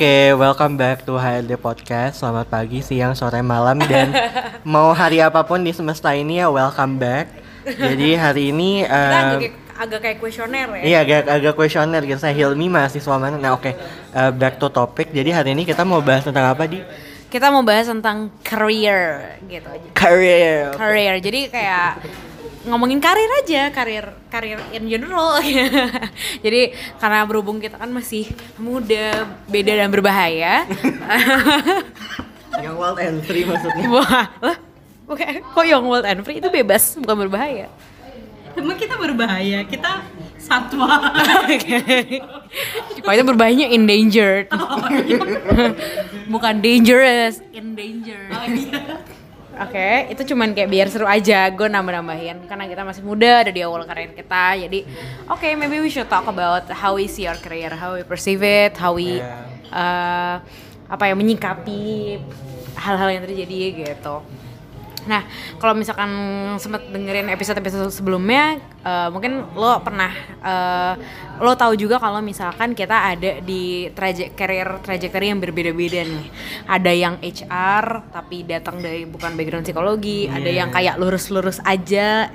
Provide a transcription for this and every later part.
Oke, welcome back to HLD Podcast. Selamat pagi, siang, sore, malam dan mau hari apa pun di semesta ini ya welcome back. Jadi hari ini Kita uh, agak, agak kayak kuesioner ya. Iya agak agak kuesioner gitu. Saya Hilmi mahasiswa mana? Nah oke, uh, back to topic. Jadi hari ini kita mau bahas tentang apa di Kita mau bahas tentang career gitu aja. career. Career. Jadi kayak ngomongin karir aja, karir karir in general. Jadi karena berhubung kita kan masih muda, beda dan berbahaya. Yang wild and free maksudnya. Wah, lah, Oke, kok yang wild and free itu bebas, bukan berbahaya. Emang kita berbahaya, kita satwa. Kalau itu berbahayanya endangered. bukan dangerous, endangered. Oh, iya. Oke, itu cuman kayak biar seru aja, gue nambah-nambahin karena kita masih muda, ada di awal karir kita, jadi oke, maybe we should talk about how we see our career, how we perceive it, how we Yeah. uh, apa ya menyikapi hal-hal yang terjadi gitu. Nah, kalau misalkan sempat dengerin episode-episode sebelumnya, uh, mungkin lo pernah uh, lo tahu juga kalau misalkan kita ada di traje career trajectory yang berbeda-beda nih. Ada yang HR tapi datang dari bukan background psikologi, ada Iya. yang kayak lurus-lurus aja,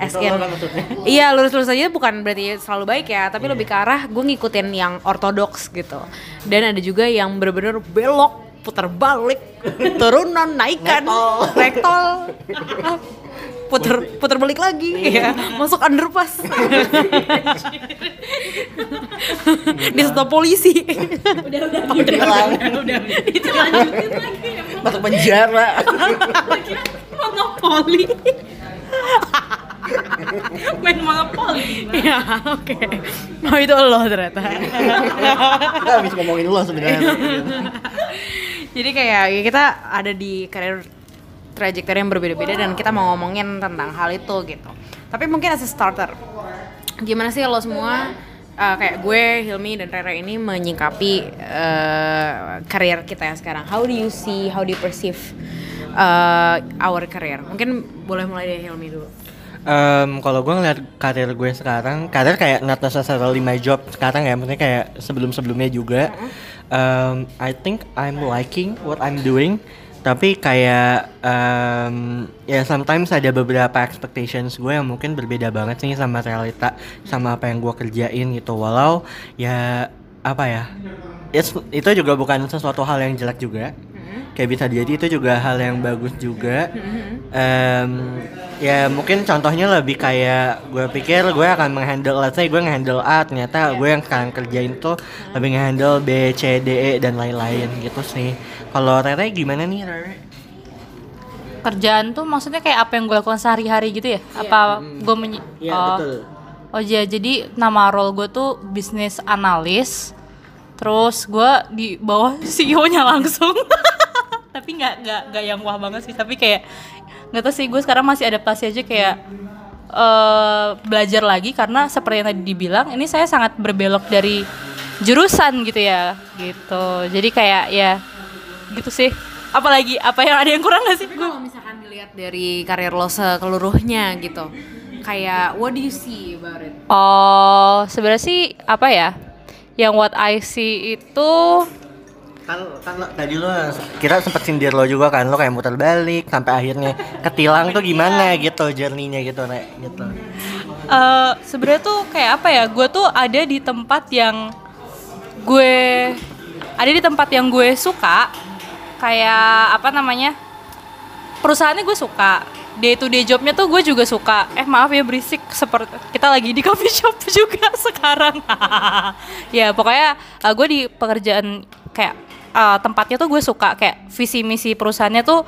maksudnya? Iya lurus-lurus aja bukan berarti selalu baik ya, tapi lebih ke arah gue ngikutin yang ortodoks gitu. Dan ada juga yang bener-bener belok, putar balik, turunan, naikan, naik tol, puter puter balik lagi, ya masuk underpass, di stop polisi. udah udah Oh, udah. Hilang. udah udah. Itu lanjutin lagi emang Masuk penjara. monopoli. Main monopoli Iya, oke. Oh itu lo ternyata. kita habis ngomongin lo sebenarnya. Jadi kayak ya kita ada di karir trajectory yang berbeda-beda dan kita mau ngomongin tentang hal itu gitu. Tapi mungkin as a starter, gimana sih lo semua uh, kayak gue, Hilmi dan Rera ini menyikapi uh, karir kita yang sekarang? How do you see, how do you perceive uh, our career? Mungkin boleh mulai dari Hilmi dulu. Em, kalau gue ngeliat karir gue sekarang, karir kayak not necessarily my job sekarang ya, maksudnya kayak sebelum-sebelumnya juga. Em, I think I'm liking what I'm doing, tapi kayak em, ya sometimes ada beberapa expectations gue yang mungkin berbeda banget sih sama realita, sama apa yang gue kerjain gitu. Walau ya apa ya, itu juga bukan sesuatu hal yang jelek juga kayak bisa jadi itu juga hal yang bagus juga Em, ya mungkin contohnya lebih kayak gue pikir gue akan menghandle let's say gue ngehandle A ternyata gue yang sekarang kerjain tuh lebih ngehandle B C D E dan lain-lain gitu sih kalau Rere gimana nih Rere? kerjaan tuh maksudnya kayak apa yang gue lakukan sehari-hari gitu ya? Apa gue menyi Iya oh. betul Oh iya, jadi nama role gue tuh bisnis analis. Terus gue di bawah CEO-nya langsung. tapi nggak nggak nggak yang wah banget sih. Tapi kayak nggak tahu sih gue sekarang masih adaptasi aja kayak eh belajar lagi karena seperti yang tadi dibilang ini saya sangat berbelok dari jurusan gitu ya gitu. Jadi kayak ya gitu sih. Apalagi apa yang ada yang kurang gak sih? Kalau misalkan dilihat dari karir lo sekeluruhnya gitu, kayak what do you see about it? Oh, sebenarnya sih apa ya? Yang what I see itu kan kan lo- tadi lo kira sempet sindir lo juga kan lo kayak muter balik sampai akhirnya ketilang tuh gimana gitu journey-nya gitu Re gitu eh sebenarnya tuh kayak apa ya? Gue tuh ada di tempat yang gue ada di tempat yang gue suka. Kayak apa namanya? Perusahaannya gue suka. Day to day jobnya tuh gue juga suka. Eh maaf ya berisik seperti kita lagi di coffee shop juga sekarang. ya pokoknya eh, gue di pekerjaan kayak eh, tempatnya tuh gue suka. Kayak visi misi perusahaannya tuh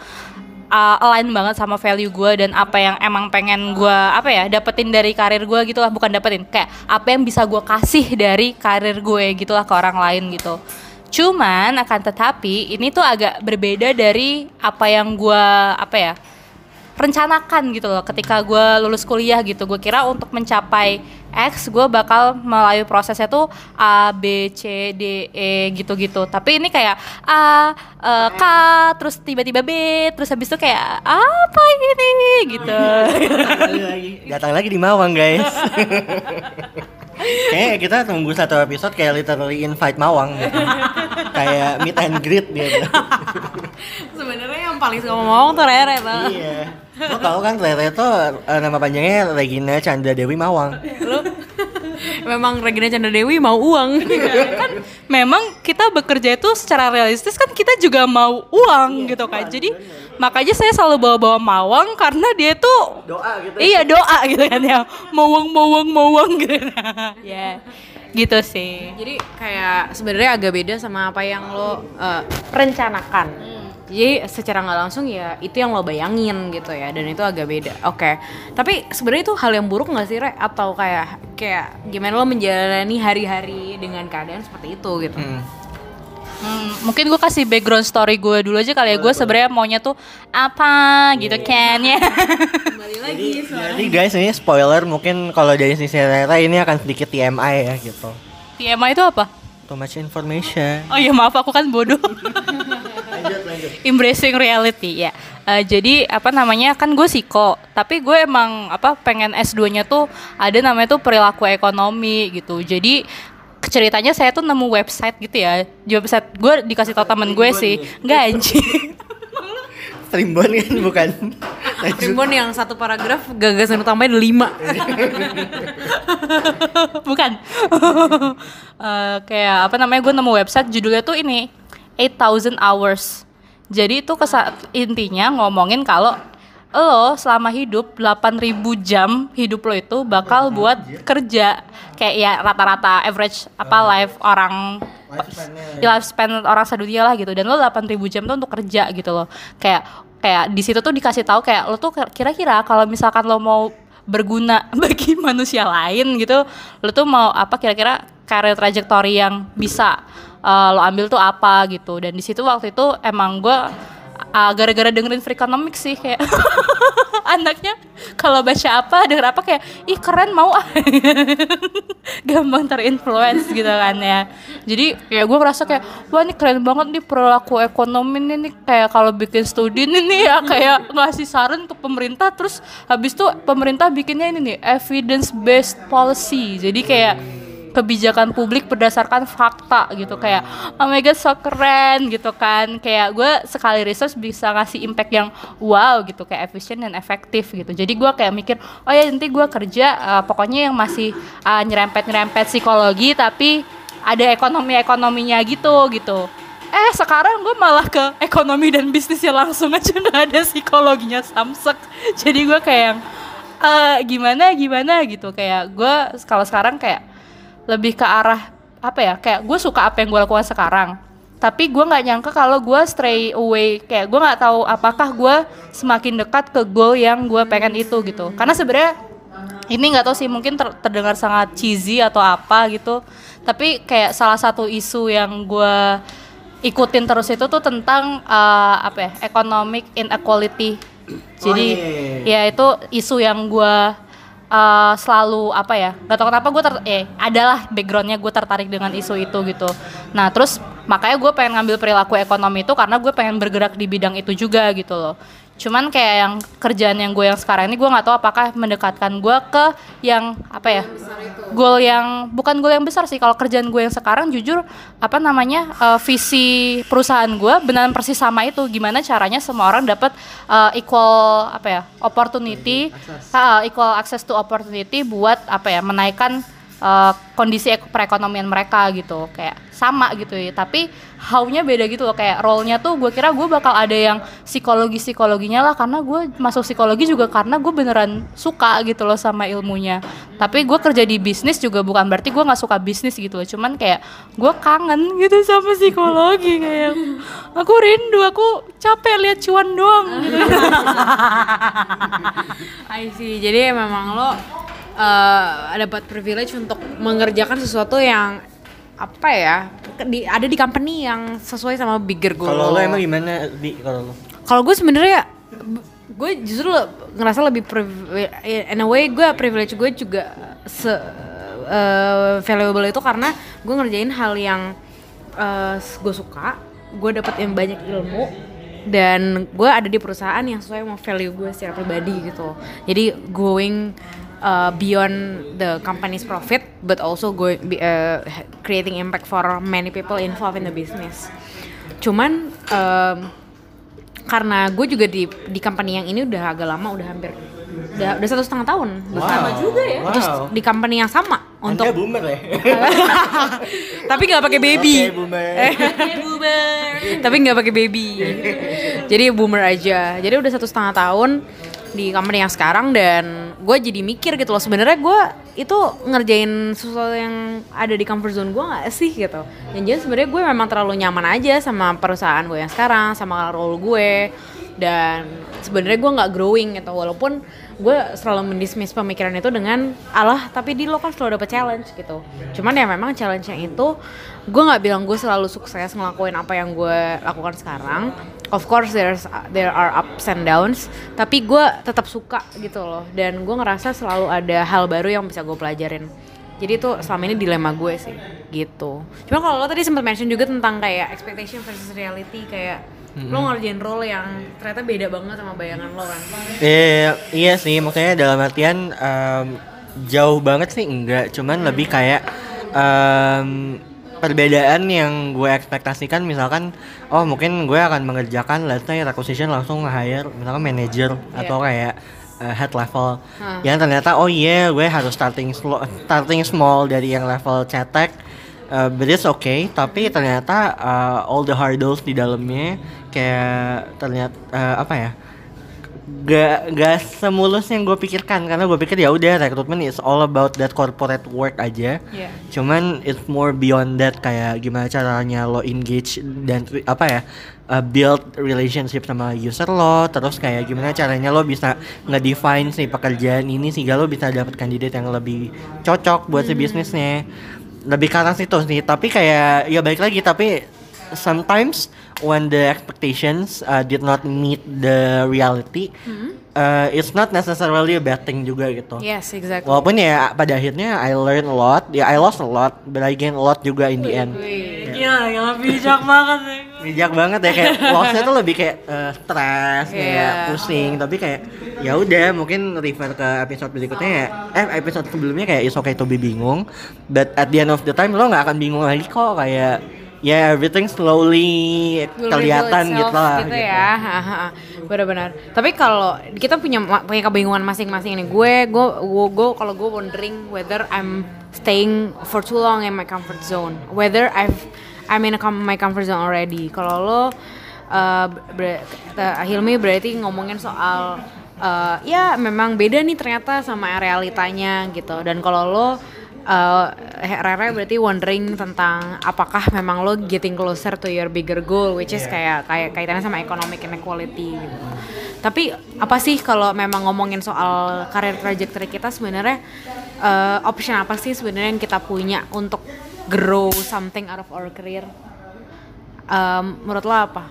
uh, align banget sama value gue dan apa yang emang pengen gue apa ya dapetin dari karir gue gitu lah. Bukan dapetin kayak apa yang bisa gue kasih dari karir gue gitulah ke orang lain gitu. Cuman akan tetapi ini tuh agak berbeda dari apa yang gue apa ya rencanakan gitu loh ketika gue lulus kuliah gitu gue kira untuk mencapai X gue bakal melalui prosesnya tuh A B C D E gitu-gitu tapi ini kayak A eh, K terus tiba-tiba B terus habis itu kayak apa ini gitu datang lagi di Mawang guys Kayak kita tunggu satu episode kayak literally invite Mawang gitu. kayak meet and greet gitu. Sebenarnya yang paling suka ngomong tuh Rere tuh. iya. Lo tau kan Rere tuh eh, nama panjangnya Regina Chandra Dewi Mawang. Lu memang Regina Chandra Dewi mau uang. kan memang kita bekerja itu secara realistis kan kita juga mau uang gitu kan jadi makanya saya selalu bawa-bawa mawang karena dia tuh Doa gitu. iya doa gitu kan ya mawang mawang mawang gitu ya gitu sih Jadi kayak sebenarnya agak beda sama apa yang lo uh, rencanakan. Jadi secara nggak langsung ya itu yang lo bayangin gitu ya dan itu agak beda. Oke. Tapi sebenarnya itu hal yang buruk nggak sih Re? Atau kayak kayak gimana lo menjalani hari-hari dengan keadaan seperti itu gitu? Hmm. Hmm, mungkin gue kasih background story gue dulu aja kali ya gue sebenarnya maunya tuh apa gitu kan ya Kembali lagi Jadi guys ini spoiler mungkin kalau dari sisi Rere ini akan sedikit TMI ya gitu. TMI itu apa Too much information. oh iya maaf aku kan bodoh embracing reality ya. Eh, jadi apa namanya kan gue psiko tapi gue emang apa pengen S2 nya tuh ada namanya tuh perilaku ekonomi gitu. Jadi ceritanya saya tuh nemu website gitu ya. Di website gue dikasih tau temen gue sih. nggak anjing. Primbon kan bukan. Primbon yang satu paragraf gagasan utamanya ada lima. bukan. Eh, kayak apa namanya gue nemu website judulnya tuh ini 8000 hours jadi itu kesa- intinya ngomongin kalau lo selama hidup 8000 jam hidup lo itu bakal buat kerja. Kayak ya rata-rata average apa life orang ya, lifespan orang sedunia lah gitu. Dan lo 8000 jam tuh untuk kerja gitu loh. Kayak kayak di situ tuh dikasih tahu kayak lo tuh kira-kira kalau misalkan lo mau berguna bagi manusia lain gitu lo tuh mau apa kira-kira karir trajektori yang bisa uh, lo ambil tuh apa gitu. Dan di situ waktu itu emang gue uh, gara-gara dengerin Freakonomics sih kayak anaknya kalau baca apa denger apa kayak ih keren mau ah. Gampang terinfluence gitu kan ya. Jadi ya gue ngerasa kayak wah ini keren banget nih perilaku ekonomi ini nih. Kayak kalau bikin studi ini nih ya kayak ngasih saran ke pemerintah terus habis tuh pemerintah bikinnya ini nih evidence based policy. Jadi kayak kebijakan publik berdasarkan fakta gitu. Kayak oh my god so keren gitu kan. Kayak gue sekali research bisa ngasih impact yang wow gitu. Kayak efisien dan efektif gitu. Jadi gue kayak mikir oh ya nanti gue kerja uh, pokoknya yang masih uh, nyerempet nyerempet psikologi tapi ada ekonomi ekonominya gitu gitu. Eh sekarang gue malah ke ekonomi dan bisnisnya langsung aja nggak ada psikologinya samsek. Jadi gue kayak yang eh, gimana gimana? gitu. Kayak gue kalau sekarang kayak lebih ke arah apa ya kayak gue suka apa yang gue lakukan sekarang. Tapi gue nggak nyangka kalau gue stray away kayak gue nggak tahu apakah gue semakin dekat ke goal yang gue pengen itu gitu. Karena sebenarnya ini nggak tahu sih mungkin ter- terdengar sangat cheesy atau apa gitu. Tapi kayak salah satu isu yang gue ikutin terus itu tuh tentang eh, apa ya economic inequality. Jadi ya itu isu yang gue uh, selalu apa ya gak tau kenapa gue ter eh adalah backgroundnya gue tertarik dengan isu itu gitu. Nah terus makanya gue pengen ngambil perilaku ekonomi itu karena gue pengen bergerak di bidang itu juga gitu loh cuman kayak yang kerjaan yang gue yang sekarang ini gue nggak tahu apakah mendekatkan gue ke yang apa ya goal yang bukan goal yang besar sih. Kalau kerjaan gue yang sekarang jujur apa namanya uh, visi perusahaan gue benar persis sama itu. Gimana caranya semua orang dapat uh, equal apa ya opportunity uh, equal access to opportunity buat apa ya menaikkan uh, kondisi ek- perekonomian mereka gitu kayak sama gitu ya. Tapi how-nya beda gitu loh kayak role-nya tuh gue kira gue bakal ada yang psikologi psikologinya lah karena gue masuk psikologi juga karena gue beneran suka gitu loh sama ilmunya. Tapi gue kerja di bisnis juga bukan berarti gue nggak suka bisnis gitu loh cuman kayak gue kangen gitu sama psikologi kayak aku rindu aku capek lihat cuan doang gitu. I see. Jadi memang lo uh, dapat privilege untuk mengerjakan sesuatu yang apa ya di, ada di company yang sesuai sama bigger goal. Kalau lo emang gimana di kalau lo? Kalau gue sebenarnya gue justru ngerasa lebih in a way gue privilege gue juga se uh, valuable itu karena gue ngerjain hal yang uh, gue suka, gue dapet yang banyak ilmu dan gue ada di perusahaan yang sesuai sama value gue secara pribadi gitu. Jadi going uh, beyond the company's profit but also going uh, creating impact for many people involved in the business. Cuman um, karena gue juga di di company yang ini udah agak lama, udah hampir udah udah satu setengah tahun bersama juga ya. Terus Wow. di company yang sama untuk Anda boomer ya? tapi nggak pakai baby. Oke, boomer. tapi nggak pakai baby jadi boomer aja jadi udah satu setengah tahun di company yang sekarang dan gue jadi mikir gitu loh sebenarnya gue itu ngerjain sesuatu yang ada di comfort zone gue nggak sih gitu. Dan jadi sebenarnya gue memang terlalu nyaman aja sama perusahaan gue yang sekarang sama role gue dan sebenarnya gue nggak growing gitu walaupun gue selalu mendismiss pemikiran itu dengan alah tapi di lo kan selalu dapet challenge gitu. Cuman ya memang challenge yang itu gue nggak bilang gue selalu sukses ngelakuin apa yang gue lakukan sekarang of course there's there are ups and downs tapi gue tetap suka gitu loh. Dan gue ngerasa selalu ada hal baru yang bisa gue pelajarin. Jadi itu selama ini dilema gue sih gitu. Cuma kalau lo tadi sempat mention juga tentang kayak expectation versus reality kayak lo ngerjain role yang ternyata beda banget sama bayangan lo kan? Iya, iya sih, maksudnya dalam artian em, jauh banget sih enggak, cuman lebih kayak em, perbedaan yang gue ekspektasikan misalkan oh mungkin gue akan mengerjakan let's say requisition langsung nge-hire misalkan manager atau kayak uh, head level. Hah. yang ternyata oh iya gue harus starting slow, starting small dari yang level cetek uh, but it's okay. Tapi ternyata uh, all the hurdles di dalamnya kayak ternyata uh, apa ya gak gak semulus yang gue pikirkan karena gue pikir ya udah rekrutmen is all about that corporate work aja. Iya. cuman it's more beyond that kayak gimana caranya lo engage dan apa ya uh, build relationship sama user lo terus kayak gimana caranya lo bisa nge-define si pekerjaan ini sehingga lo bisa dapet kandidat yang lebih cocok buat si bisnisnya. Lebih ke arah situ sih tapi kayak ya balik lagi tapi sometimes when the expectations uh, did not meet the reality uh, it's not necessarily a bad thing juga gitu. Yes exactly. Walaupun ya pada akhirnya I learn a lot, ya I lost a lot, but I gain a lot juga in the end. Gila, gila bijak banget ya. Bijak banget ya kayak lossnya tuh lebih kayak eh, stres, kayak Iya. pusing, tapi kayak ya udah mungkin refer ke episode berikutnya ya, eh episode sebelumnya kayak it's okay to be bingung, but at the end of the time lo nggak akan bingung lagi kok kayak ya everything slowly Will kelihatan gitu lah. gitu gitu. ya benar-benar. Tapi kalau kita punya punya kebingungan masing-masing nih. Gue gue gue, gue kalau gue wondering whether I'm staying for too long in my comfort zone. Whether I've I'm in a com- my comfort zone already. Kalau lo uh, ber- uh, Hilmi berarti ngomongin soal uh, ya memang beda nih ternyata sama realitanya gitu. Dan kalau lo Uh, Rere berarti wondering tentang apakah memang lo getting closer to your bigger goal which is kayak kayak kaitannya sama economic inequality gitu. Tapi apa sih kalau memang ngomongin soal karir trajectory kita sebenarnya uh, option apa sih sebenarnya yang kita punya untuk grow something out of our career? Um, menurut lo apa?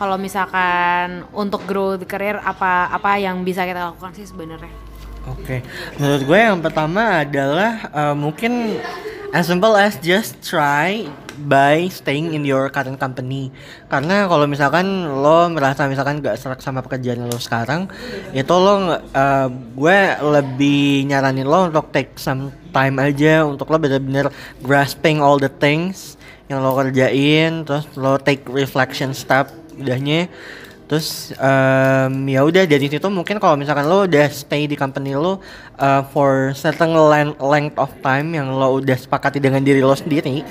Kalau misalkan untuk grow the career apa apa yang bisa kita lakukan sih sebenarnya? Oke, menurut gue yang pertama adalah uh, mungkin as simple as just try by staying in your current company. Karena kalau misalkan lo merasa misalkan gak serak sama pekerjaan lo sekarang, itu lo uh, gue lebih nyaranin lo untuk take some time aja untuk lo bener-bener grasping all the things yang lo kerjain, terus lo take reflection step udahnya Terus em, ya udah dari situ mungkin kalau misalkan lo udah stay di company lo uh, for certain len- length of time yang lo udah sepakati dengan diri lo sendiri,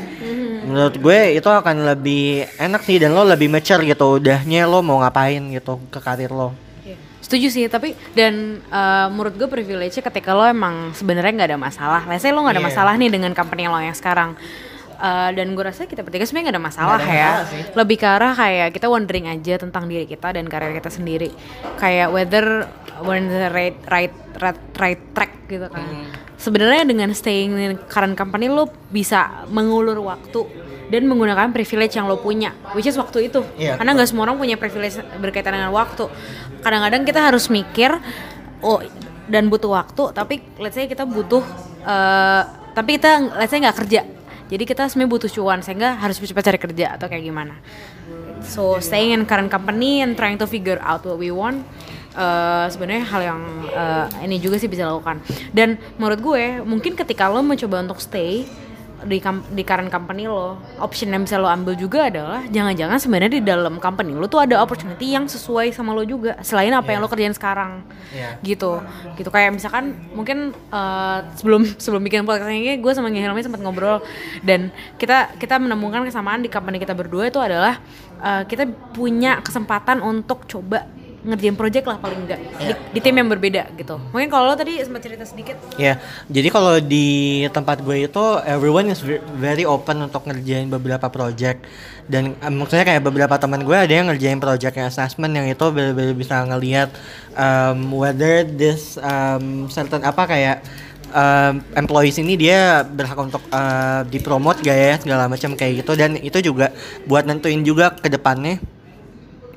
menurut gue itu akan lebih enak sih dan lo lebih mature gitu udahnya lo mau ngapain gitu ke karir lo. Iya. Setuju sih, tapi dan eh, menurut gue privilege ketika lo emang sebenarnya nggak ada masalah. Let's say lo nggak ada Iya. masalah nih dengan company lo yang sekarang. Eh, dan gue rasa kita bertiga sebenarnya nggak ada masalah Nggak ada ya. masalah sih. Lebih ke arah kayak kita wondering aja tentang diri kita dan karir kita sendiri. Kayak whether we're in the right right right, right track gitu kan. Hmm. Sebenarnya dengan staying in current company lo bisa mengulur waktu dan menggunakan privilege yang lo punya, which is waktu itu. Iya, Karena nggak semua orang punya privilege berkaitan dengan waktu. Kadang-kadang kita harus mikir, oh dan butuh waktu, tapi let's say kita butuh, eh, tapi kita let's say nggak kerja. Jadi kita sebenarnya butuh cuan sehingga harus cepat cari kerja atau kayak gimana. So staying in current company and trying to figure out what we want eh, sebenarnya hal yang eh, ini juga sih bisa lakukan dan menurut gue mungkin ketika lo mencoba untuk stay di di current company lo option yang bisa lo ambil juga adalah jangan-jangan sebenarnya di dalam company lo tuh ada opportunity yang sesuai sama lo juga selain apa yang lo kerjain sekarang Iya. gitu gitu kayak misalkan mungkin eh, sebelum sebelum bikin podcast ini gue sama Hilmi sempat ngobrol dan kita kita menemukan kesamaan di company kita berdua itu adalah eh, kita punya kesempatan untuk coba ngerjain project lah paling enggak di, di tim yang berbeda gitu. Mungkin kalau lo tadi sempat cerita sedikit. Ya, jadi kalau di tempat gue itu everyone is ve- very open untuk ngerjain beberapa project. Dan eh, maksudnya kayak beberapa teman gue ada yang ngerjain project yang assessment yang itu benar-benar bisa ngelihat um, whether this um, certain apa kayak um, employees ini dia berhak untuk uh, dipromot gak ya segala macam kayak gitu. Dan itu juga buat nentuin juga ke depannya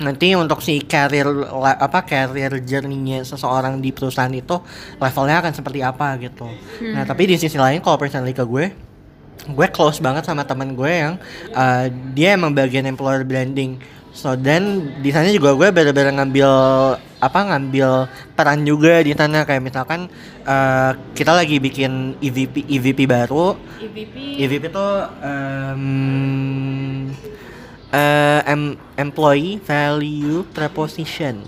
nanti untuk si career la- apa career journey-nya seseorang di perusahaan itu levelnya akan seperti apa gitu. Nah tapi di sisi lain kalau personally ke gue, gue close banget sama teman gue yang uh, dia emang bagian employer branding. So dan di sana juga gue bener-bener ngambil apa ngambil peran juga di sana kayak misalkan uh, kita lagi bikin EVP EVP baru. EVP EVP itu um, eh, em- employee value proposition.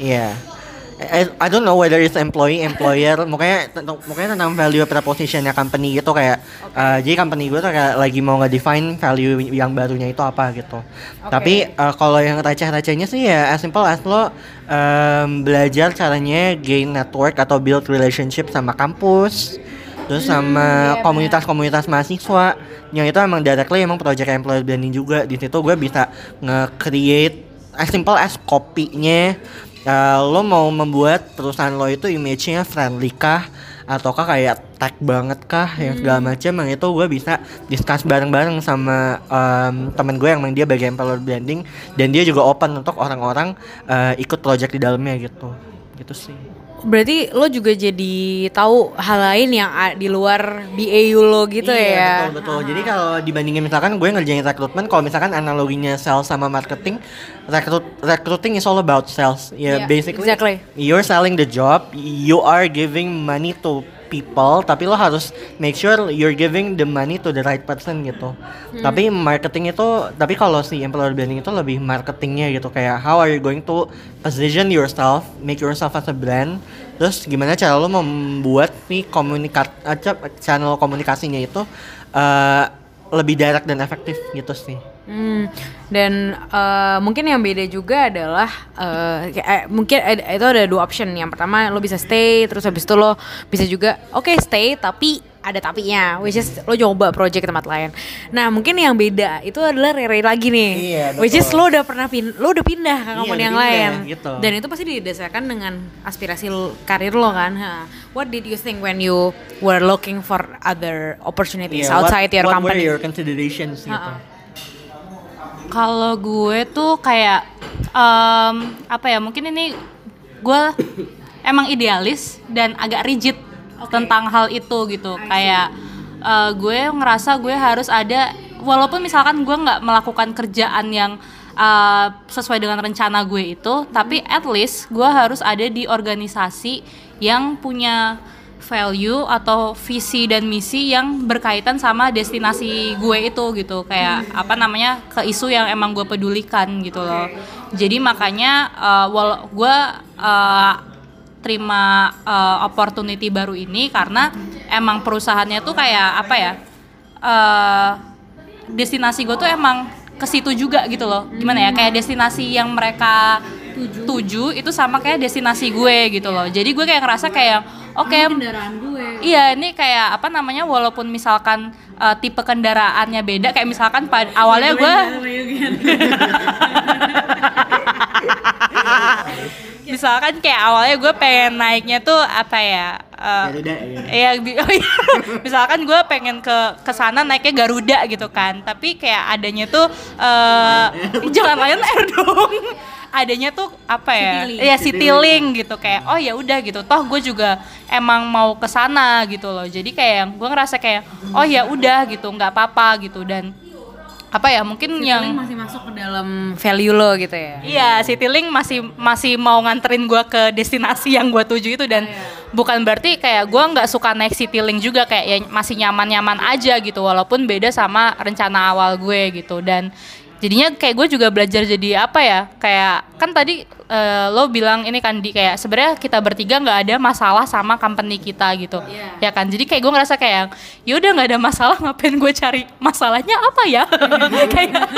Iya. I, I don't know whether it's employee, employer, makanya makanya tentang value propositionnya company gitu kayak eh, jadi company gue tuh kayak lagi mau nge-define value yang barunya itu apa gitu. Tapi eh, kalau yang receh-recehnya sih ya as simple as lo em, belajar caranya gain network atau build relationship sama kampus terus sama komunitas-komunitas mahasiswa yang itu emang directly emang project employer branding juga. Di situ gue bisa nge-create as simple as kopinya. Uh, lo mau membuat perusahaan lo itu image-nya friendly kah? Ataukah kayak tag banget kah? Yang segala macam. Yang itu gue bisa discuss bareng-bareng sama um, temen gue yang emang dia bagian employer branding. Dan dia juga open untuk orang-orang uh, ikut project di dalamnya gitu. Gitu sih berarti lo juga jadi tahu hal lain yang di luar BAU lo gitu iya, ya betul betul. Jadi kalau dibandingin misalkan gue ngerjain rekrutmen, kalau misalkan analoginya sales sama marketing, rekrut recruiting is all about sales. Ya Iya, basically exactly. you're selling the job, you are giving money to people, tapi lo harus make sure you're giving the money to the right person gitu. Hmm. Tapi marketing itu, tapi kalau si employer branding itu lebih marketingnya gitu, kayak how are you going to position yourself, make yourself as a brand, terus gimana cara lo membuat nih komunikat, aja channel komunikasinya itu eh, lebih direct dan efektif gitu sih. Hmm, dan eh, mungkin yang beda juga adalah eh, kayak- eh, mungkin ada- itu ada dua option. Yang pertama lo bisa stay, terus habis itu lo bisa juga oke stay tapi ada tapinya, which is lo coba project ke tempat lain. Nah mungkin yang beda itu adalah Rere lagi nih, Iya, which is lo udah pernah pin, lo udah pindah ke Iya, company udah yang pindah, lain, gitu. dan itu pasti didasarkan dengan aspirasi karir lo kan. Ha. What did you think when you were looking for other opportunities Yeah, what- outside your what company? were your considerations gitu? Ha-ha. Kalau gue tuh kayak em, apa ya? Mungkin ini gue emang idealis dan agak rigid tentang hal itu gitu. Kayak eh, gue ngerasa gue harus ada walaupun misalkan gue nggak melakukan kerjaan yang eh, sesuai dengan rencana gue itu, tapi at least gue harus ada di organisasi yang punya value atau visi dan misi yang berkaitan sama destinasi gue itu gitu. Kayak apa namanya ke isu yang emang gue pedulikan gitu loh. Jadi makanya uh, wal gue uh, terima uh, opportunity baru ini karena emang perusahaannya tuh kayak apa ya uh, destinasi gue tuh emang ke situ juga gitu loh. Gimana ya kayak destinasi yang mereka tuju itu sama kayak destinasi gue gitu loh. Jadi gue kayak ngerasa kayak oke kendaraan gue Iya, ini kayak apa namanya? Walaupun misalkan uh, tipe kendaraannya beda, kayak misalkan pada awalnya gue, misalkan kayak awalnya gue pengen naiknya tuh apa ya? uh, Garuda, iya. Iya, di- oh iya. misalkan gue pengen ke ke sana naiknya Garuda gitu kan, tapi kayak adanya tuh uh, jangan Lion Air dong. Adanya tuh apa ya? Citylink. Iya Citylink gitu kayak oh ya udah gitu. Toh gue juga emang mau ke sana gitu loh. Jadi kayak gue ngerasa kayak oh ya udah gitu, nggak apa-apa gitu dan apa ya mungkin yang masih masuk ke dalam value lo gitu ya Iya, Citylink masih masih mau nganterin gua ke destinasi yang gua tuju itu dan bukan berarti kayak gua nggak suka naik Citylink juga kayak ya masih nyaman-nyaman aja gitu walaupun beda sama rencana awal gue gitu dan jadinya kayak gue juga belajar jadi apa ya kayak kan tadi eh, lo bilang ini kan di kayak sebenarnya kita bertiga nggak ada masalah sama company kita gitu. Ya kan? Jadi kayak gue ngerasa kayak ya udah nggak ada masalah ngapain gue cari masalahnya apa ya? Kayak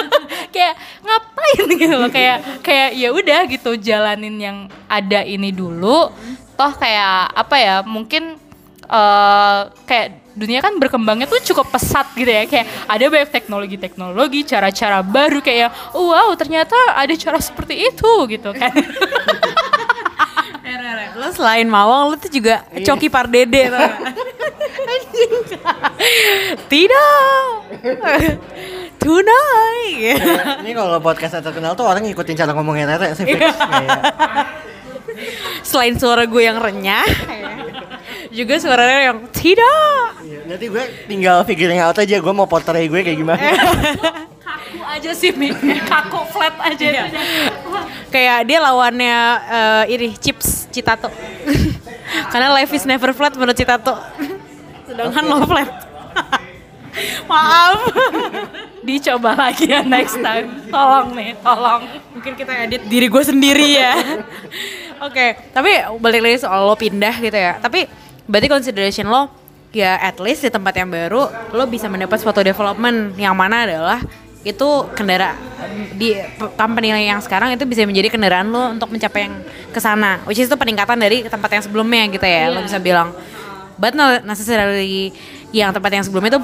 kayak ngapain gitu loh kayak kayak ya udah gitu jalanin yang ada ini dulu. Toh kayak apa ya mungkin eh kayak dunia kan berkembangnya tuh cukup pesat gitu ya. Kayak ada banyak teknologi-teknologi cara-cara baru kayak wow ternyata ada cara seperti itu gitu kan. Lo selain mawang lo tuh juga coki pardede tidak. Tunai. Ini kalau podcast terkenal tuh orang ngikutin cara ngomongnya Rere sih selain suara gue yang renyah juga suaranya yang tidak. Iya, Nanti gue tinggal figuring out aja gue mau portray gue kayak gimana. kaku aja sih Mi. Kaku flat aja. Kayak dia lawannya eh, ini chips Citato. Karena life is never flat menurut Citato. Sedangkan lo flat. Maaf. Dicoba lagi ya next time. Tolong nih tolong. Mungkin kita edit diri gue sendiri ya. Oke tapi balik lagi soal lo pindah gitu ya. Tapi berarti consideration lo ya at least di tempat yang baru lo bisa mendapat suatu development yang mana adalah itu kendaraan di company yang sekarang itu bisa menjadi kendaraan lo untuk mencapai yang ke sana which is itu peningkatan dari tempat yang sebelumnya gitu ya lo bisa bilang. But not necessarily yang tempat yang sebelumnya itu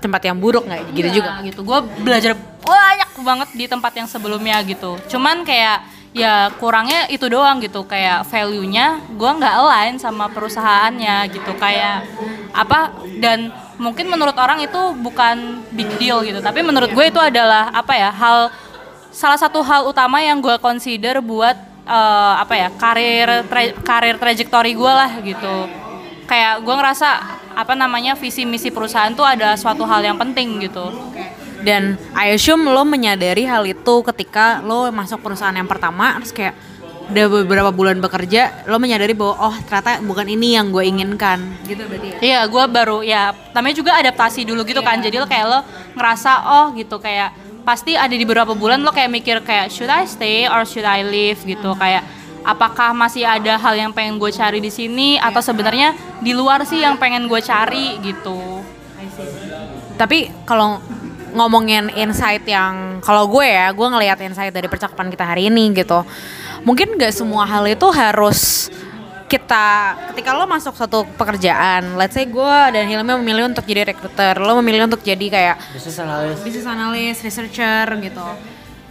tempat yang buruk nggak gitu juga. Iya, gitu. Gue belajar banyak banget di tempat yang sebelumnya gitu. Cuman kayak ya kurangnya itu doang gitu kayak value nya gue nggak align sama perusahaannya gitu kayak apa dan mungkin menurut orang itu bukan big deal gitu tapi menurut gue itu adalah apa ya hal salah satu hal utama yang gue consider buat eh, apa ya karir tra- karir trajektori gue lah gitu. Kayak gue ngerasa apa namanya visi misi perusahaan tuh ada suatu hal yang penting gitu Dan I assume lo menyadari hal itu ketika lo masuk perusahaan yang pertama terus kayak udah beberapa bulan bekerja lo menyadari bahwa oh ternyata bukan ini yang gue inginkan. Gitu berarti ya? Iya, gue baru ya namanya juga adaptasi dulu gitu kan. Jadi lo kayak lo ngerasa oh gitu kayak pasti ada di beberapa bulan lo kayak mikir kayak should I stay or should I leave? gitu. Kayak apakah masih ada hal yang pengen gue cari di sini atau sebenarnya di luar sih yang pengen gue cari gitu. tapi kalau ngomongin insight yang kalau gue ya gue ngelihat insight dari percakapan kita hari ini gitu mungkin nggak semua hal itu harus kita ketika lo masuk satu pekerjaan let's say gue dan Hilmi memilih untuk jadi recruiter lo memilih untuk jadi kayak Business analyst. business analyst, researcher gitu.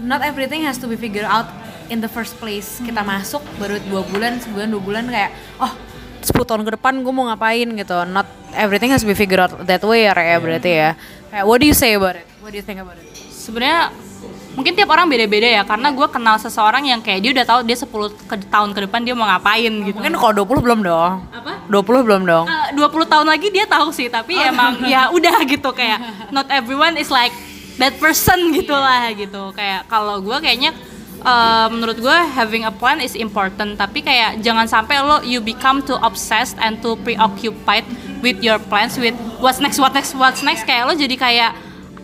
Not everything has to be figured out in the first place. Kita masuk baru dua bulan, sebulan, dua bulan kayak, oh 10 tahun ke depan gue mau ngapain gitu. Not everything has to be figured out that way ya, Raya, berarti ya. Kayak, what do you say about it? What do you think about it? Sebenarnya mungkin tiap orang beda-beda ya karena gue kenal seseorang yang kayak dia udah tahu dia 10 ke- tahun ke depan dia mau ngapain gitu. Mungkin kalau 20 belum dong. Apa? 20 belum dong. Eh, 20 tahun lagi dia tahu sih tapi emang ya udah gitu kayak not everyone is like that person gitu lah gitu kayak kalau gue kayaknya eh, menurut gue having a plan is important. Tapi kayak jangan sampai lo you become too obsessed and too preoccupied with your plans with what's next what next what's next. Kayak lo jadi kayak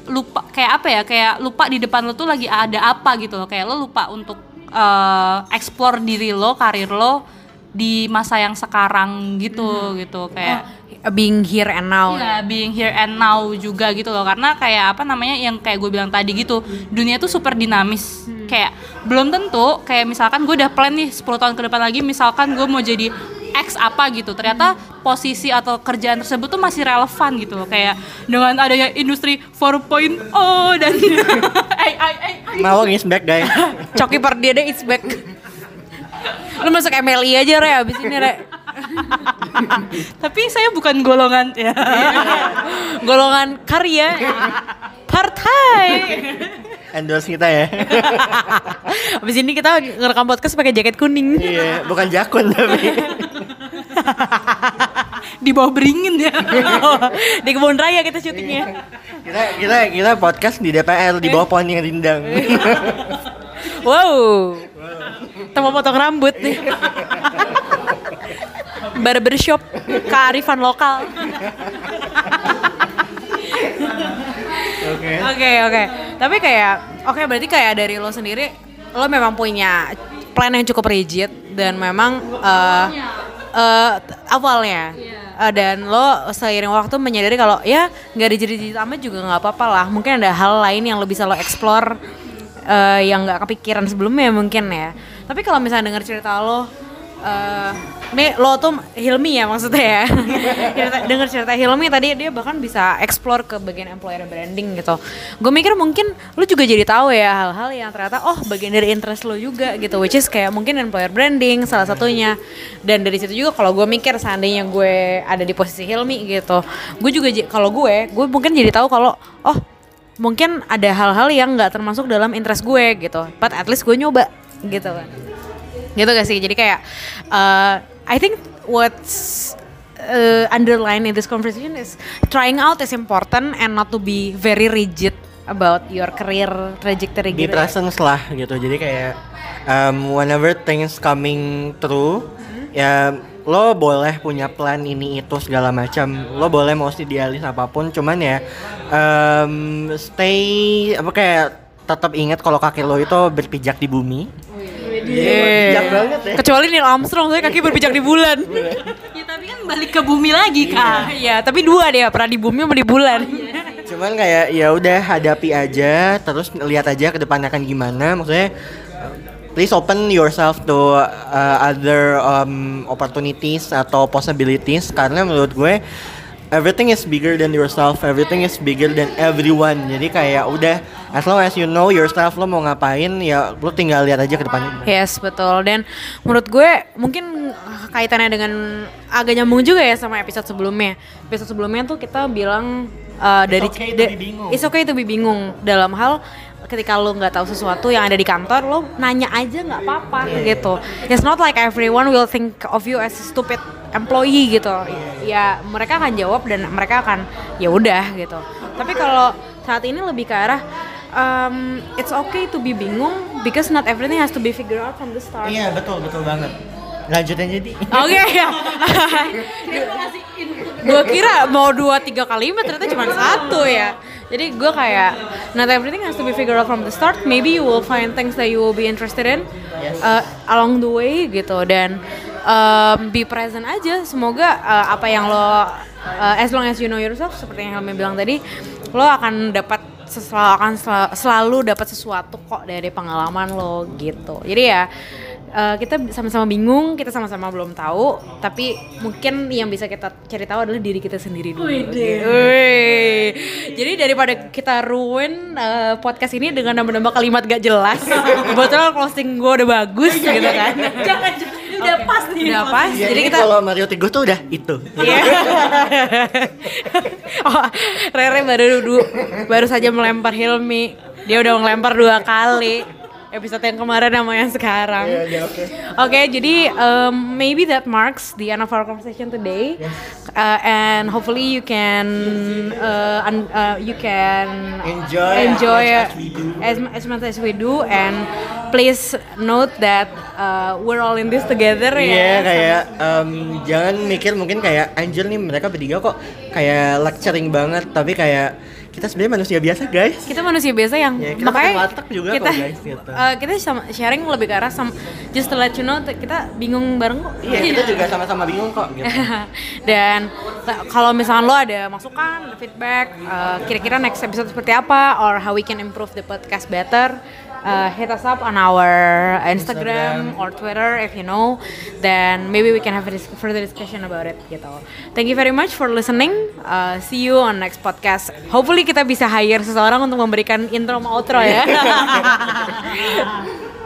lupa kayak apa ya? Kayak lupa di depan lo tuh lagi ada apa gitu loh. Kayak lo lupa untuk eh, explore diri lo karir lo di masa yang sekarang gitu gitu. Kayak Being here and now. Iya, being here and now juga gitu loh. Karena kayak apa namanya yang kayak gue bilang tadi gitu, dunia tuh super dinamis. Kayak belum tentu kayak misalkan gue udah plan nih 10 tahun ke depan lagi misalkan gue mau jadi X apa gitu. Ternyata posisi atau kerjaan tersebut tuh masih relevan gitu loh. Kayak dengan adanya industri 4.0 dan AI, AI, Mawang is back guys. Coki Pardiade it's back. Lu masuk MLI aja, Re, abis ini, Re. Tapi saya bukan golongan ya. Golongan karya. Partai. Endorse kita ya. Abis ini kita ngerekam podcast pakai jaket kuning. Iya, bukan jakun tapi. Di bawah beringin ya. Di kebun raya kita syutingnya. kita kita kita podcast di DPR di bawah pohon yang rindang. Wow. Mau potong rambut nih. Barbershop kearifan lokal. Oke. Oke oke. Tapi kayak oke berarti kayak dari lo sendiri lo memang punya plan yang cukup rigid dan memang eh eh, awalnya Eh, dan lo seiring waktu menyadari kalau ya nggak rigid-rigid amat juga nggak apa-apa lah. Mungkin ada hal lain yang lo bisa lo explore eh, yang nggak kepikiran sebelumnya mungkin ya. Tapi kalau misalnya dengar cerita lo eh nih lo tuh Hilmi ya maksudnya ya? Cerita, denger cerita Hilmi tadi dia bahkan bisa explore ke bagian employer branding gitu. Gue mikir mungkin lo juga jadi tahu ya hal-hal yang ternyata oh bagian dari interest lo juga gitu which is kayak mungkin employer branding salah satunya. Dan dari situ juga kalau gue mikir seandainya gue ada di posisi Hilmi gitu gue juga kalau gue gue mungkin jadi tahu kalau oh mungkin ada hal-hal yang nggak termasuk dalam interest gue gitu. But at least gue nyoba gitu kan gitu gak sih jadi kayak uh, I think what's uh, underline in this conversation is trying out is important and not to be very rigid about your career trajectory gitu presence lah gitu. Jadi kayak um, whenever things coming through ya lo boleh punya plan ini itu segala macam. Lo boleh mau idealis apa pun cuman ya um, stay apa kayak tetap ingat kalau kaki lo itu berpijak di bumi. Iya, berpijak banget ya. kecuali Neil Armstrong saya kaki berpijak di bulan. Ya tapi kan balik ke bumi lagi kak. Iya, tapi dua dia pernah di bumi sama di bulan. Cuman kayak ya udah hadapi aja, terus lihat aja ke depan akan gimana. Maksudnya uh, please open yourself to uh, other um, opportunities atau possibilities. Karena menurut gue everything is bigger than yourself, everything is bigger than everyone. Jadi kayak udah as long as you know yourself lo mau ngapain ya lo tinggal lihat aja ke depannya. Yes betul dan menurut gue mungkin kaitannya dengan agak nyambung juga ya sama episode sebelumnya. Episode sebelumnya tuh kita bilang uh, dari okay da- bingung. It's okay to be bingung dalam hal ketika lo nggak tahu sesuatu yang ada di kantor lo nanya aja nggak apa-apa gitu. It's not like everyone will think of you as a stupid employee gitu. Ya mereka akan jawab dan mereka akan ya udah gitu. Tapi kalau saat ini lebih ke arah um, it's okay to be bingung because not everything has to be figured out from the start. Iya betul betul banget. Lanjutin jadi. Oke ya. gue kira mau dua tiga kalimat ternyata cuma satu ya. Jadi gue kayak not everything has to be figured out from the start. Maybe you will find things that you will be interested in uh, along the way gitu dan um, be present aja. Semoga uh, apa yang lo uh, as long as you know yourself seperti yang Helmi bilang tadi, lo akan dapat selalu akan sel- selalu dapat sesuatu kok dari pengalaman lo gitu. Jadi ya uh, kita sama-sama bingung, kita sama-sama belum tahu, tapi mungkin yang bisa kita cari tahu adalah diri kita sendiri dulu. Wih. Jadi daripada kita ruin uh, podcast ini dengan nambah-nambah kalimat gak jelas, kebetulan closing gue udah bagus gitu kan. jangan jangan udah pas nih Udah pas, Ya, jadi kita kalau Mario Teguh tuh udah itu. Iya. oh, Rere baru du, baru saja melempar Hilmi. Dia udah ngelempar dua kali. Episode yang kemarin sama yang sekarang. Iya, oke. Oke, jadi um, maybe that marks the end of our conversation today, uh, and hopefully you can uh, un- uh, you can Enjoy enjoy as much as we do. as, as much as we do, and please note that uh, we're all in this together Iya ya. kayak em, jangan mikir mungkin kayak anjir nih mereka bertiga kok kayak lecturing banget tapi kayak kita sebenarnya manusia biasa guys. kita manusia biasa yang Ya, kita makanya watak juga kita kok, guys, gitu. eh, kita sama sharing lebih ke arah sama just to let you know kita bingung bareng kok Iya kita juga sama-sama bingung kok gitu. dan t- kalau misalnya lo ada masukan feedback eh, kira-kira next episode seperti apa or how we can improve the podcast better uh, hit us up on our Instagram, or Twitter if you know. Then maybe we can have a dis- further discussion about it gitu. Thank you very much for listening. Uh, see you on next podcast. Hopefully kita bisa hire seseorang untuk memberikan intro sama outro ya